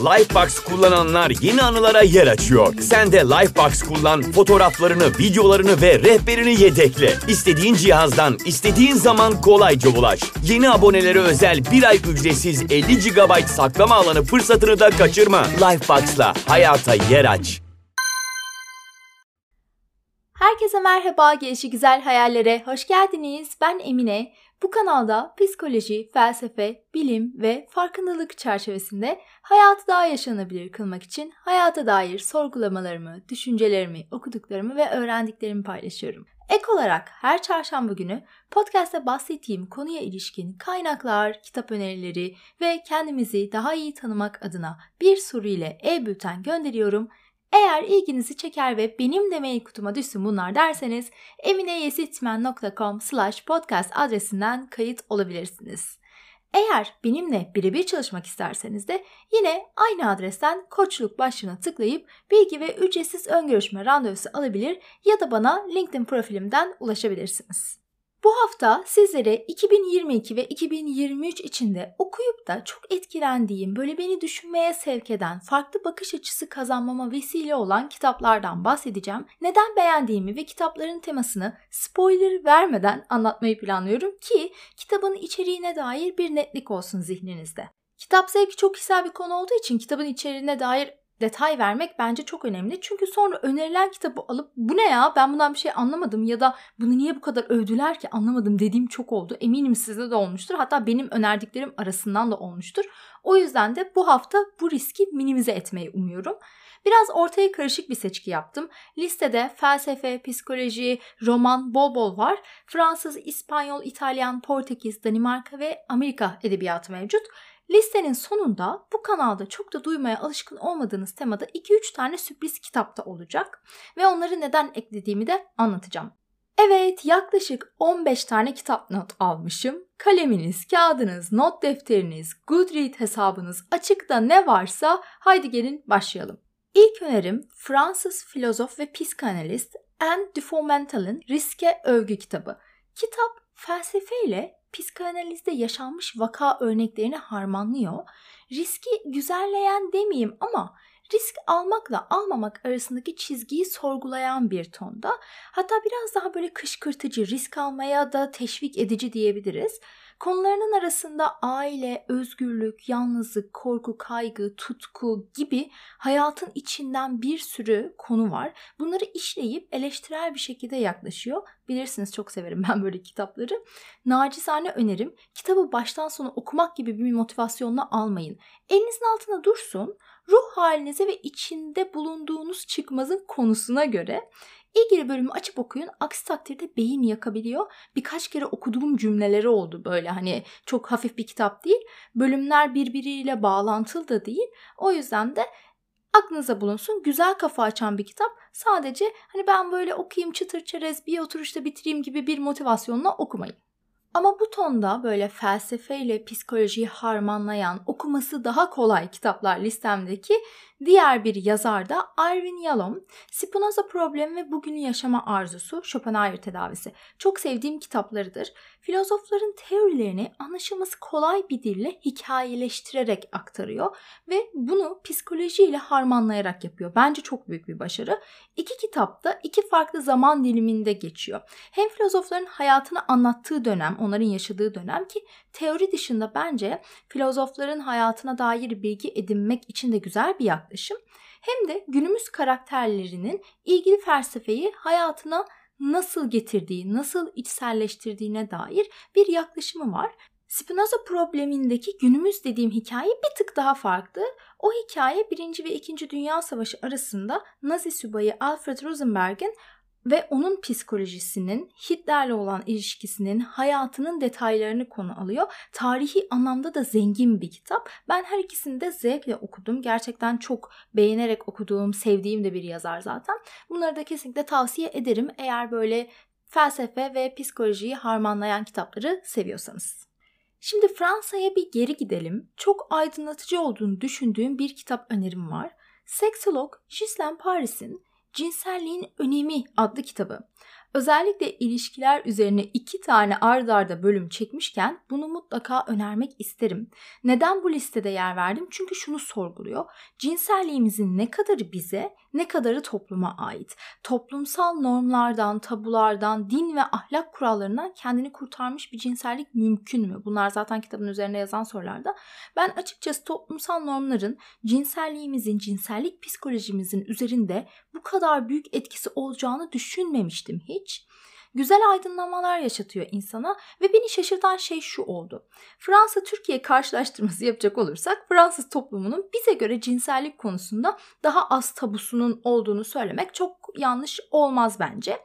Lifebox kullananlar yeni anılara yer açıyor. Sen de Lifebox kullan, fotoğraflarını, videolarını ve rehberini yedekle. İstediğin cihazdan, istediğin zaman kolayca ulaş. Yeni abonelere özel bir ay ücretsiz 50 GB saklama alanı fırsatını da kaçırma. Lifebox'la hayata yer aç. Herkese merhaba, gelişi güzel hayallere hoş geldiniz. Ben Emine. Bu kanalda psikoloji, felsefe, bilim ve farkındalık çerçevesinde hayatı daha yaşanabilir kılmak için hayata dair sorgulamalarımı, düşüncelerimi, okuduklarımı ve öğrendiklerimi paylaşıyorum. Ek olarak her çarşamba günü podcast'te bahsettiğim konuya ilişkin kaynaklar, kitap önerileri ve kendimizi daha iyi tanımak adına bir soru ile e-bülten gönderiyorum eğer ilginizi çeker ve benim de mail kutuma düşsün bunlar derseniz emineyesitmen.com slash podcast adresinden kayıt olabilirsiniz. Eğer benimle birebir çalışmak isterseniz de yine aynı adresten koçluk başlığına tıklayıp bilgi ve ücretsiz ön görüşme randevusu alabilir ya da bana LinkedIn profilimden ulaşabilirsiniz. Bu hafta sizlere 2022 ve 2023 içinde okuyup da çok etkilendiğim, böyle beni düşünmeye sevk eden, farklı bakış açısı kazanmama vesile olan kitaplardan bahsedeceğim. Neden beğendiğimi ve kitapların temasını spoiler vermeden anlatmayı planlıyorum ki kitabın içeriğine dair bir netlik olsun zihninizde. Kitap zevki çok kişisel bir konu olduğu için kitabın içeriğine dair detay vermek bence çok önemli. Çünkü sonra önerilen kitabı alıp bu ne ya ben bundan bir şey anlamadım ya da bunu niye bu kadar övdüler ki anlamadım dediğim çok oldu. Eminim sizde de olmuştur. Hatta benim önerdiklerim arasından da olmuştur. O yüzden de bu hafta bu riski minimize etmeyi umuyorum. Biraz ortaya karışık bir seçki yaptım. Listede felsefe, psikoloji, roman bol bol var. Fransız, İspanyol, İtalyan, Portekiz, Danimarka ve Amerika edebiyatı mevcut. Listenin sonunda bu kanalda çok da duymaya alışkın olmadığınız temada 2-3 tane sürpriz kitap da olacak ve onları neden eklediğimi de anlatacağım. Evet yaklaşık 15 tane kitap not almışım. Kaleminiz, kağıdınız, not defteriniz, Goodreads hesabınız açıkta ne varsa haydi gelin başlayalım. İlk önerim Fransız filozof ve psikanalist Anne de Fomental'ın Riske Övgü kitabı. Kitap felsefeyle psikanalizde yaşanmış vaka örneklerini harmanlıyor. Riski güzelleyen demeyeyim ama risk almakla almamak arasındaki çizgiyi sorgulayan bir tonda. Hatta biraz daha böyle kışkırtıcı, risk almaya da teşvik edici diyebiliriz. Konularının arasında aile, özgürlük, yalnızlık, korku, kaygı, tutku gibi hayatın içinden bir sürü konu var. Bunları işleyip eleştirel bir şekilde yaklaşıyor. Bilirsiniz çok severim ben böyle kitapları. Nacizane önerim kitabı baştan sona okumak gibi bir motivasyonla almayın. Elinizin altında dursun, ruh halinize ve içinde bulunduğunuz çıkmazın konusuna göre İlgili bölümü açıp okuyun. Aksi takdirde beyin yakabiliyor. Birkaç kere okuduğum cümleleri oldu böyle hani çok hafif bir kitap değil. Bölümler birbiriyle bağlantılı da değil. O yüzden de aklınıza bulunsun. Güzel kafa açan bir kitap. Sadece hani ben böyle okuyayım çıtır çerez bir oturuşta bitireyim gibi bir motivasyonla okumayın. Ama bu tonda böyle felsefeyle psikolojiyi harmanlayan, okuması daha kolay kitaplar listemdeki diğer bir yazar da Irvin Yalom. Spinoza Problemi ve Bugünü Yaşama Arzusu, Schopenhauer Tedavisi. Çok sevdiğim kitaplarıdır. Filozofların teorilerini anlaşılması kolay bir dille hikayeleştirerek aktarıyor ve bunu psikolojiyle harmanlayarak yapıyor. Bence çok büyük bir başarı. İki kitap da iki farklı zaman diliminde geçiyor. Hem filozofların hayatını anlattığı dönem, onların yaşadığı dönem ki teori dışında bence filozofların hayatına dair bilgi edinmek için de güzel bir yaklaşım. Hem de günümüz karakterlerinin ilgili felsefeyi hayatına nasıl getirdiği, nasıl içselleştirdiğine dair bir yaklaşımı var. Spinoza problemindeki günümüz dediğim hikaye bir tık daha farklı. O hikaye 1. ve 2. Dünya Savaşı arasında Nazi subayı Alfred Rosenberg'in ve onun psikolojisinin Hitler'le olan ilişkisinin hayatının detaylarını konu alıyor. Tarihi anlamda da zengin bir kitap. Ben her ikisini de zevkle okudum. Gerçekten çok beğenerek okuduğum, sevdiğim de bir yazar zaten. Bunları da kesinlikle tavsiye ederim eğer böyle felsefe ve psikolojiyi harmanlayan kitapları seviyorsanız. Şimdi Fransa'ya bir geri gidelim. Çok aydınlatıcı olduğunu düşündüğüm bir kitap önerim var. Seksolog Ghislaine Paris'in Cinselliğin Önemi adlı kitabı. Özellikle ilişkiler üzerine iki tane ard arda bölüm çekmişken bunu mutlaka önermek isterim. Neden bu listede yer verdim? Çünkü şunu sorguluyor. Cinselliğimizin ne kadarı bize, ne kadarı topluma ait? Toplumsal normlardan, tabulardan, din ve ahlak kurallarından kendini kurtarmış bir cinsellik mümkün mü? Bunlar zaten kitabın üzerinde yazan sorularda. Ben açıkçası toplumsal normların cinselliğimizin, cinsellik psikolojimizin üzerinde bu kadar büyük etkisi olacağını düşünmemiştim hiç güzel aydınlamalar yaşatıyor insana ve beni şaşırtan şey şu oldu. Fransa-Türkiye karşılaştırması yapacak olursak Fransız toplumunun bize göre cinsellik konusunda daha az tabusunun olduğunu söylemek çok yanlış olmaz bence.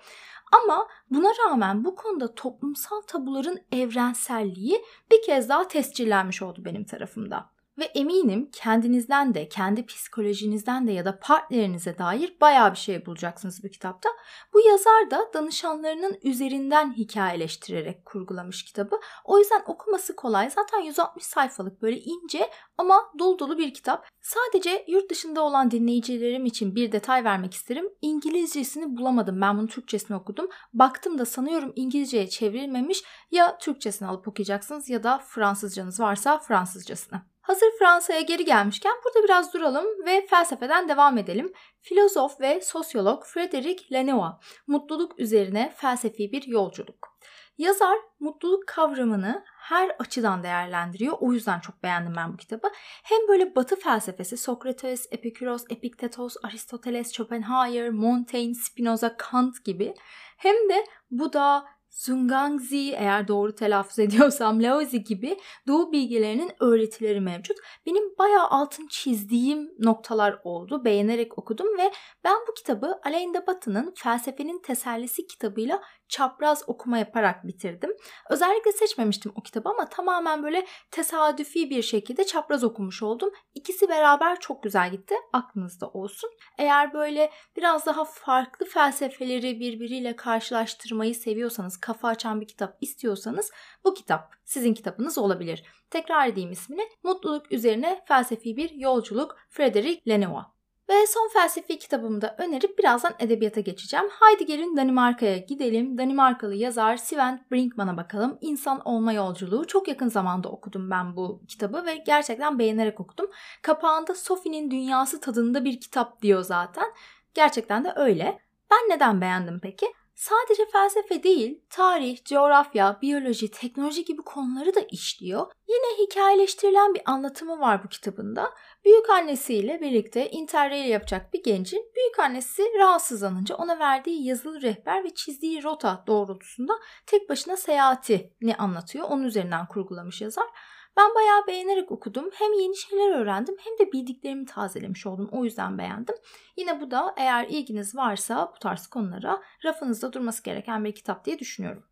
Ama buna rağmen bu konuda toplumsal tabuların evrenselliği bir kez daha tescillenmiş oldu benim tarafımda. Ve eminim kendinizden de, kendi psikolojinizden de ya da partnerinize dair bayağı bir şey bulacaksınız bu kitapta. Bu yazar da danışanlarının üzerinden hikayeleştirerek kurgulamış kitabı. O yüzden okuması kolay. Zaten 160 sayfalık böyle ince ama dolu dolu bir kitap. Sadece yurt dışında olan dinleyicilerim için bir detay vermek isterim. İngilizcesini bulamadım. Ben bunu Türkçesini okudum. Baktım da sanıyorum İngilizceye çevrilmemiş. Ya Türkçesini alıp okuyacaksınız ya da Fransızcanız varsa Fransızcasını. Hazır Fransa'ya geri gelmişken burada biraz duralım ve felsefeden devam edelim. Filozof ve sosyolog Frederick Lenoir, mutluluk üzerine felsefi bir yolculuk. Yazar mutluluk kavramını her açıdan değerlendiriyor. O yüzden çok beğendim ben bu kitabı. Hem böyle batı felsefesi Sokrates, Epikuros, Epiktetos, Aristoteles, Schopenhauer, Montaigne, Spinoza, Kant gibi hem de Buda, Zhangzi eğer doğru telaffuz ediyorsam Laozi gibi doğu bilgilerinin öğretileri mevcut. Benim bayağı altın çizdiğim noktalar oldu. Beğenerek okudum ve ben bu kitabı Alain de Botton'ın Felsefenin Tesellisi kitabıyla çapraz okuma yaparak bitirdim. Özellikle seçmemiştim o kitabı ama tamamen böyle tesadüfi bir şekilde çapraz okumuş oldum. İkisi beraber çok güzel gitti. Aklınızda olsun. Eğer böyle biraz daha farklı felsefeleri birbiriyle karşılaştırmayı seviyorsanız, kafa açan bir kitap istiyorsanız bu kitap sizin kitabınız olabilir. Tekrar edeyim ismini. Mutluluk üzerine felsefi bir yolculuk Frederick Lenoir. Ve son felsefi kitabımı da önerip birazdan edebiyata geçeceğim. Haydi gelin Danimarka'ya gidelim. Danimarkalı yazar Sven Brinkman'a bakalım. İnsan olma yolculuğu. Çok yakın zamanda okudum ben bu kitabı ve gerçekten beğenerek okudum. Kapağında Sophie'nin dünyası tadında bir kitap diyor zaten. Gerçekten de öyle. Ben neden beğendim peki? Sadece felsefe değil, tarih, coğrafya, biyoloji, teknoloji gibi konuları da işliyor. Yine hikayeleştirilen bir anlatımı var bu kitabında. Büyük annesiyle birlikte interrail yapacak bir gencin büyük annesi rahatsızlanınca ona verdiği yazılı rehber ve çizdiği rota doğrultusunda tek başına seyahatini anlatıyor. Onun üzerinden kurgulamış yazar. Ben bayağı beğenerek okudum. Hem yeni şeyler öğrendim hem de bildiklerimi tazelemiş oldum. O yüzden beğendim. Yine bu da eğer ilginiz varsa bu tarz konulara rafınızda durması gereken bir kitap diye düşünüyorum.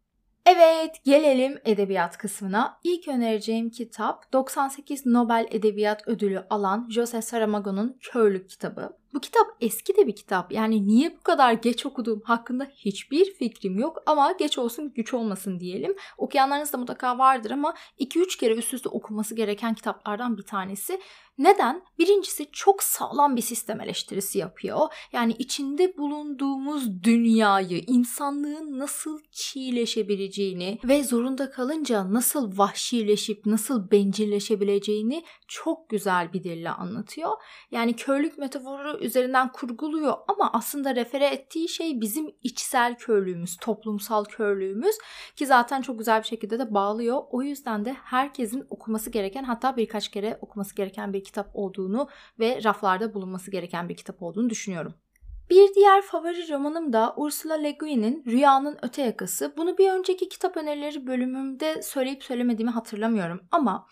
Evet, gelelim edebiyat kısmına. İlk önereceğim kitap 98 Nobel Edebiyat Ödülü alan Jose Saramago'nun Körlük kitabı. Bu kitap eski de bir kitap. Yani niye bu kadar geç okuduğum hakkında hiçbir fikrim yok ama geç olsun güç olmasın diyelim. Okuyanlarınız da mutlaka vardır ama 2-3 kere üst üste okunması gereken kitaplardan bir tanesi. Neden? Birincisi çok sağlam bir sistem eleştirisi yapıyor. Yani içinde bulunduğumuz dünyayı, insanlığın nasıl çiğleşebileceğini ve zorunda kalınca nasıl vahşileşip nasıl bencilleşebileceğini çok güzel bir dille anlatıyor. Yani körlük metaforu üzerinden kurguluyor ama aslında refere ettiği şey bizim içsel körlüğümüz, toplumsal körlüğümüz ki zaten çok güzel bir şekilde de bağlıyor. O yüzden de herkesin okuması gereken hatta birkaç kere okuması gereken bir kitap olduğunu ve raflarda bulunması gereken bir kitap olduğunu düşünüyorum. Bir diğer favori romanım da Ursula Le Guin'in Rüyanın Öte Yakası. Bunu bir önceki kitap önerileri bölümümde söyleyip söylemediğimi hatırlamıyorum ama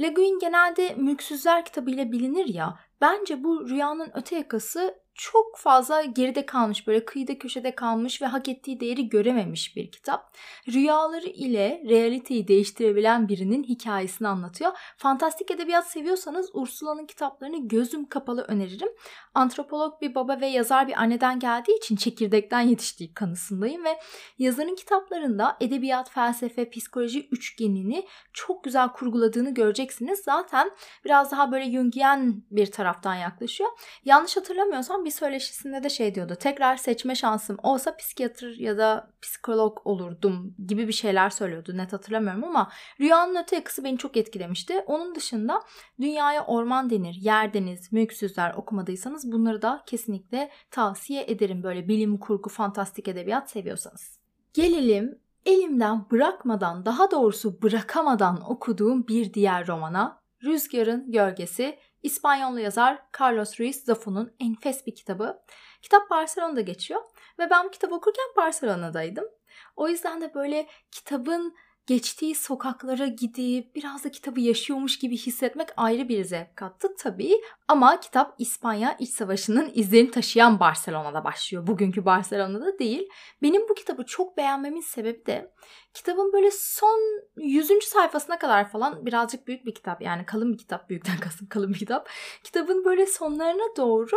Le Guin genelde Mülksüzler kitabıyla bilinir ya. Bence bu Rüyanın Öte Yakası çok fazla geride kalmış, böyle kıyıda köşede kalmış ve hak ettiği değeri görememiş bir kitap. Rüyaları ile realiteyi değiştirebilen birinin hikayesini anlatıyor. Fantastik edebiyat seviyorsanız Ursula'nın kitaplarını gözüm kapalı öneririm. Antropolog bir baba ve yazar bir anneden geldiği için çekirdekten yetiştiği kanısındayım ve yazarın kitaplarında edebiyat, felsefe, psikoloji üçgenini çok güzel kurguladığını göreceksiniz. Zaten biraz daha böyle Jungian bir taraf taraftan yaklaşıyor. Yanlış hatırlamıyorsam bir söyleşisinde de şey diyordu. Tekrar seçme şansım olsa psikiyatr ya da psikolog olurdum gibi bir şeyler söylüyordu. Net hatırlamıyorum ama Rüyanın Öte Yakası beni çok etkilemişti. Onun dışında Dünyaya Orman Denir, Yer Deniz, Mülksüzler okumadıysanız bunları da kesinlikle tavsiye ederim. Böyle bilim, kurgu, fantastik edebiyat seviyorsanız. Gelelim elimden bırakmadan daha doğrusu bırakamadan okuduğum bir diğer romana Rüzgarın Gölgesi İspanyol yazar Carlos Ruiz Zafo'nun enfes bir kitabı. Kitap Barcelona'da geçiyor ve ben bu kitabı okurken Barcelona'daydım. O yüzden de böyle kitabın geçtiği sokaklara gidip biraz da kitabı yaşıyormuş gibi hissetmek ayrı bir zevk kattı tabii. Ama kitap İspanya İç Savaşı'nın izlerini taşıyan Barcelona'da başlıyor. Bugünkü Barcelona'da değil. Benim bu kitabı çok beğenmemin sebebi de kitabın böyle son 100. sayfasına kadar falan birazcık büyük bir kitap. Yani kalın bir kitap. Büyükten kastım kalın bir kitap. Kitabın böyle sonlarına doğru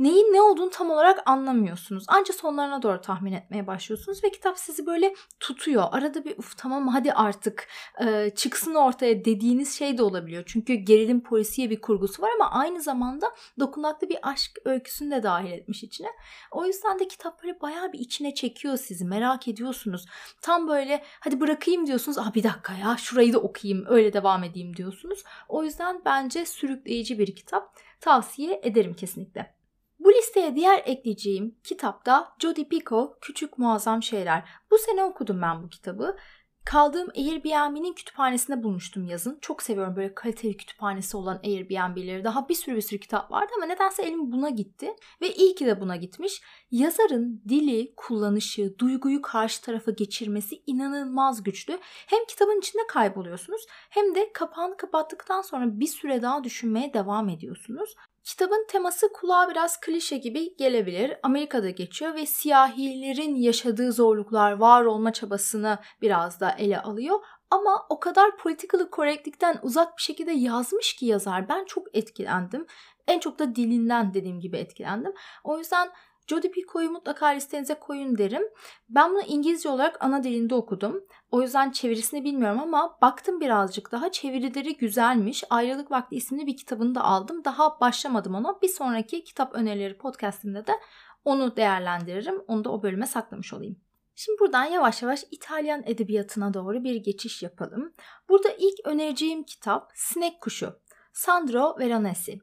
neyin ne olduğunu tam olarak anlamıyorsunuz. Ancak sonlarına doğru tahmin etmeye başlıyorsunuz ve kitap sizi böyle tutuyor. Arada bir uf tamam hadi artık e, çıksın ortaya dediğiniz şey de olabiliyor. Çünkü gerilim polisiye bir kurgusu var ama aynı zamanda dokunaklı bir aşk öyküsünü de dahil etmiş içine. O yüzden de kitap böyle bayağı bir içine çekiyor sizi. Merak ediyorsunuz. Tam böyle hadi bırakayım diyorsunuz. Ah bir dakika ya şurayı da okuyayım öyle devam edeyim diyorsunuz. O yüzden bence sürükleyici bir kitap. Tavsiye ederim kesinlikle. Listeye diğer ekleyeceğim kitapta Jodi Pico Küçük Muazzam Şeyler. Bu sene okudum ben bu kitabı. Kaldığım Airbnb'nin kütüphanesinde bulmuştum yazın. Çok seviyorum böyle kaliteli kütüphanesi olan Airbnb'leri. Daha bir sürü bir sürü kitap vardı ama nedense elim buna gitti. Ve iyi ki de buna gitmiş. Yazarın dili, kullanışı, duyguyu karşı tarafa geçirmesi inanılmaz güçlü. Hem kitabın içinde kayboluyorsunuz hem de kapağını kapattıktan sonra bir süre daha düşünmeye devam ediyorsunuz. Kitabın teması kulağa biraz klişe gibi gelebilir. Amerika'da geçiyor ve siyahilerin yaşadığı zorluklar, var olma çabasını biraz da ele alıyor. Ama o kadar political correctlikten uzak bir şekilde yazmış ki yazar. Ben çok etkilendim. En çok da dilinden dediğim gibi etkilendim. O yüzden Jodi Pico'yu mutlaka listenize koyun derim. Ben bunu İngilizce olarak ana dilinde okudum. O yüzden çevirisini bilmiyorum ama baktım birazcık daha. Çevirileri güzelmiş. Ayrılık Vakti isimli bir kitabını da aldım. Daha başlamadım ona. Bir sonraki kitap önerileri podcastimde de onu değerlendiririm. Onu da o bölüme saklamış olayım. Şimdi buradan yavaş yavaş İtalyan edebiyatına doğru bir geçiş yapalım. Burada ilk önereceğim kitap Sinek Kuşu. Sandro Veronesi.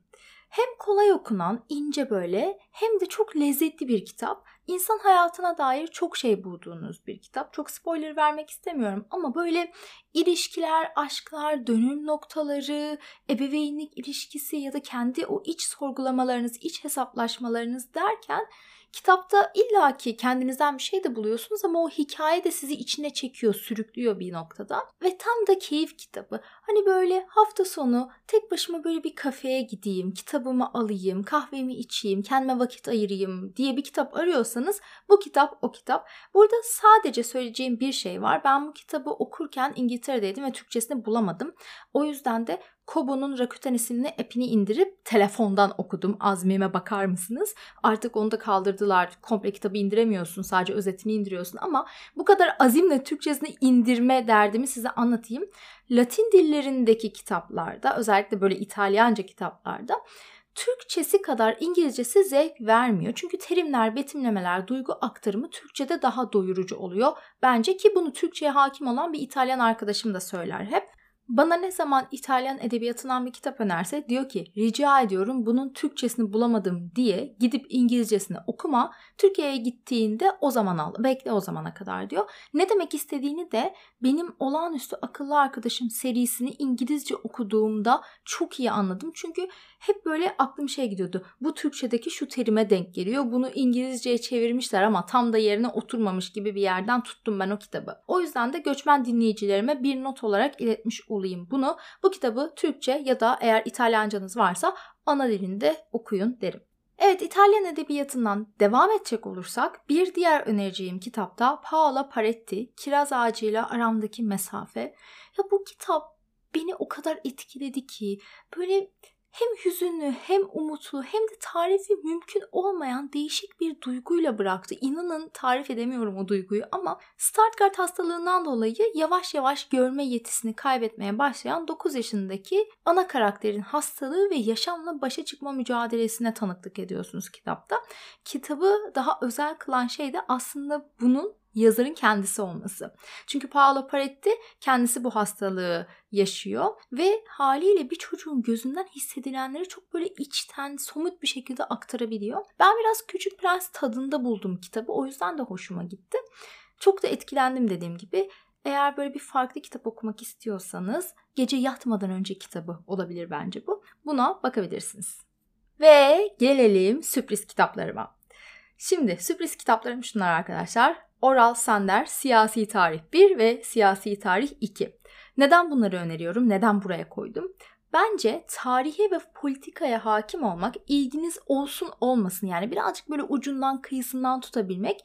Hem kolay okunan, ince böyle hem de çok lezzetli bir kitap. İnsan hayatına dair çok şey bulduğunuz bir kitap. Çok spoiler vermek istemiyorum ama böyle ilişkiler, aşklar, dönüm noktaları, ebeveynlik ilişkisi ya da kendi o iç sorgulamalarınız, iç hesaplaşmalarınız derken Kitapta illaki kendinizden bir şey de buluyorsunuz ama o hikaye de sizi içine çekiyor, sürüklüyor bir noktada. Ve tam da keyif kitabı. Hani böyle hafta sonu tek başıma böyle bir kafeye gideyim, kitabımı alayım, kahvemi içeyim, kendime vakit ayırayım diye bir kitap arıyorsanız bu kitap o kitap. Burada sadece söyleyeceğim bir şey var. Ben bu kitabı okurken İngiltere'deydim ve Türkçesini bulamadım. O yüzden de Kobo'nun Rakuten isimli app'ini indirip telefondan okudum. Azmime bakar mısınız? Artık onu da kaldırdılar. Komple kitabı indiremiyorsun. Sadece özetini indiriyorsun ama bu kadar azimle Türkçesini indirme derdimi size anlatayım. Latin dillerindeki kitaplarda özellikle böyle İtalyanca kitaplarda Türkçesi kadar İngilizcesi zevk vermiyor. Çünkü terimler, betimlemeler, duygu aktarımı Türkçede daha doyurucu oluyor. Bence ki bunu Türkçeye hakim olan bir İtalyan arkadaşım da söyler hep. Bana ne zaman İtalyan edebiyatından bir kitap önerse diyor ki rica ediyorum bunun Türkçesini bulamadım diye gidip İngilizcesini okuma. Türkiye'ye gittiğinde o zaman al. Bekle o zamana kadar diyor. Ne demek istediğini de benim olağanüstü akıllı arkadaşım serisini İngilizce okuduğumda çok iyi anladım. Çünkü hep böyle aklım şey gidiyordu. Bu Türkçedeki şu terime denk geliyor. Bunu İngilizceye çevirmişler ama tam da yerine oturmamış gibi bir yerden tuttum ben o kitabı. O yüzden de göçmen dinleyicilerime bir not olarak iletmiş olayım bunu. Bu kitabı Türkçe ya da eğer İtalyancanız varsa ana dilinde okuyun derim. Evet İtalyan edebiyatından devam edecek olursak bir diğer önereceğim kitapta Paola Paretti Kiraz Ağacıyla Aramdaki Mesafe. Ya bu kitap beni o kadar etkiledi ki böyle hem hüzünlü hem umutlu hem de tarifi mümkün olmayan değişik bir duyguyla bıraktı. İnanın tarif edemiyorum o duyguyu ama Stargardt hastalığından dolayı yavaş yavaş görme yetisini kaybetmeye başlayan 9 yaşındaki ana karakterin hastalığı ve yaşamla başa çıkma mücadelesine tanıklık ediyorsunuz kitapta. Kitabı daha özel kılan şey de aslında bunun yazarın kendisi olması. Çünkü Paolo Paretti kendisi bu hastalığı yaşıyor ve haliyle bir çocuğun gözünden hissedilenleri çok böyle içten, somut bir şekilde aktarabiliyor. Ben biraz Küçük Prens tadında buldum kitabı. O yüzden de hoşuma gitti. Çok da etkilendim dediğim gibi. Eğer böyle bir farklı kitap okumak istiyorsanız gece yatmadan önce kitabı olabilir bence bu. Buna bakabilirsiniz. Ve gelelim sürpriz kitaplarıma. Şimdi sürpriz kitaplarım şunlar arkadaşlar. Oral Sander Siyasi Tarih 1 ve Siyasi Tarih 2. Neden bunları öneriyorum? Neden buraya koydum? Bence tarihe ve politikaya hakim olmak ilginiz olsun olmasın yani birazcık böyle ucundan kıyısından tutabilmek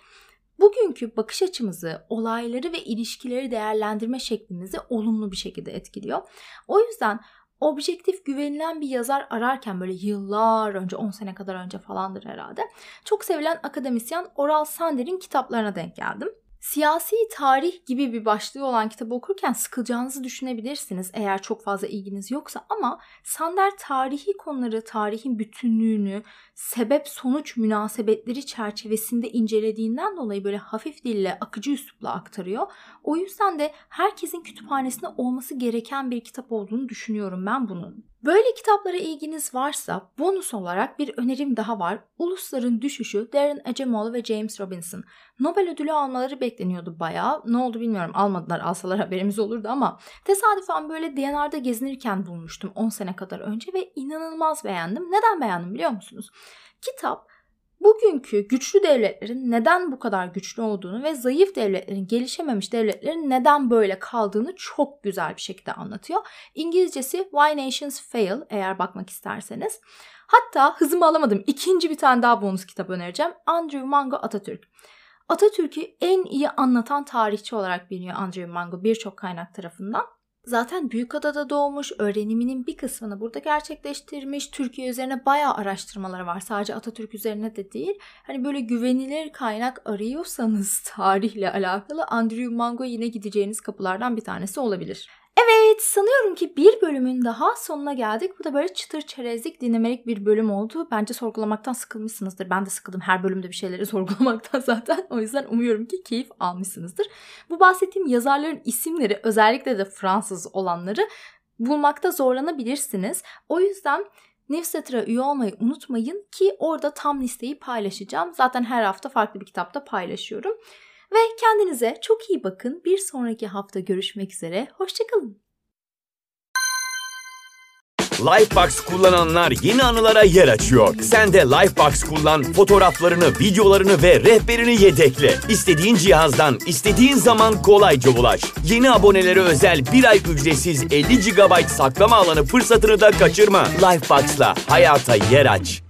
bugünkü bakış açımızı, olayları ve ilişkileri değerlendirme şeklimizi olumlu bir şekilde etkiliyor. O yüzden objektif güvenilen bir yazar ararken böyle yıllar önce 10 sene kadar önce falandır herhalde. Çok sevilen akademisyen Oral Sander'in kitaplarına denk geldim. Siyasi tarih gibi bir başlığı olan kitabı okurken sıkılacağınızı düşünebilirsiniz eğer çok fazla ilginiz yoksa ama Sander tarihi konuları, tarihin bütünlüğünü, sebep sonuç münasebetleri çerçevesinde incelediğinden dolayı böyle hafif dille, akıcı üslupla aktarıyor. O yüzden de herkesin kütüphanesinde olması gereken bir kitap olduğunu düşünüyorum ben bunun. Böyle kitaplara ilginiz varsa bonus olarak bir önerim daha var. Ulusların Düşüşü Darren Acemoglu ve James Robinson. Nobel ödülü almaları bekleniyordu bayağı. Ne oldu bilmiyorum almadılar alsalar haberimiz olurdu ama tesadüfen böyle DNR'da gezinirken bulmuştum 10 sene kadar önce ve inanılmaz beğendim. Neden beğendim biliyor musunuz? Kitap bugünkü güçlü devletlerin neden bu kadar güçlü olduğunu ve zayıf devletlerin, gelişememiş devletlerin neden böyle kaldığını çok güzel bir şekilde anlatıyor. İngilizcesi Why Nations Fail eğer bakmak isterseniz. Hatta hızımı alamadım. İkinci bir tane daha bonus kitap önereceğim. Andrew Mango Atatürk. Atatürk'ü en iyi anlatan tarihçi olarak biliniyor Andrew Mango birçok kaynak tarafından. Zaten Büyükada'da doğmuş, öğreniminin bir kısmını burada gerçekleştirmiş. Türkiye üzerine bayağı araştırmaları var. Sadece Atatürk üzerine de değil. Hani böyle güvenilir kaynak arıyorsanız tarihle alakalı Andrew Mango yine gideceğiniz kapılardan bir tanesi olabilir. Evet sanıyorum ki bir bölümün daha sonuna geldik. Bu da böyle çıtır çerezlik dinlemelik bir bölüm oldu. Bence sorgulamaktan sıkılmışsınızdır. Ben de sıkıldım her bölümde bir şeyleri sorgulamaktan zaten. O yüzden umuyorum ki keyif almışsınızdır. Bu bahsettiğim yazarların isimleri özellikle de Fransız olanları bulmakta zorlanabilirsiniz. O yüzden Newsletter'a üye olmayı unutmayın ki orada tam listeyi paylaşacağım. Zaten her hafta farklı bir kitapta paylaşıyorum. Ve kendinize çok iyi bakın. Bir sonraki hafta görüşmek üzere. Hoşçakalın. Lifebox kullananlar yeni anılara yer açıyor. Sen de Lifebox kullan, fotoğraflarını, videolarını ve rehberini yedekle. İstediğin cihazdan, istediğin zaman kolayca ulaş. Yeni abonelere özel bir ay ücretsiz 50 GB saklama alanı fırsatını da kaçırma. Lifebox'la hayata yer aç.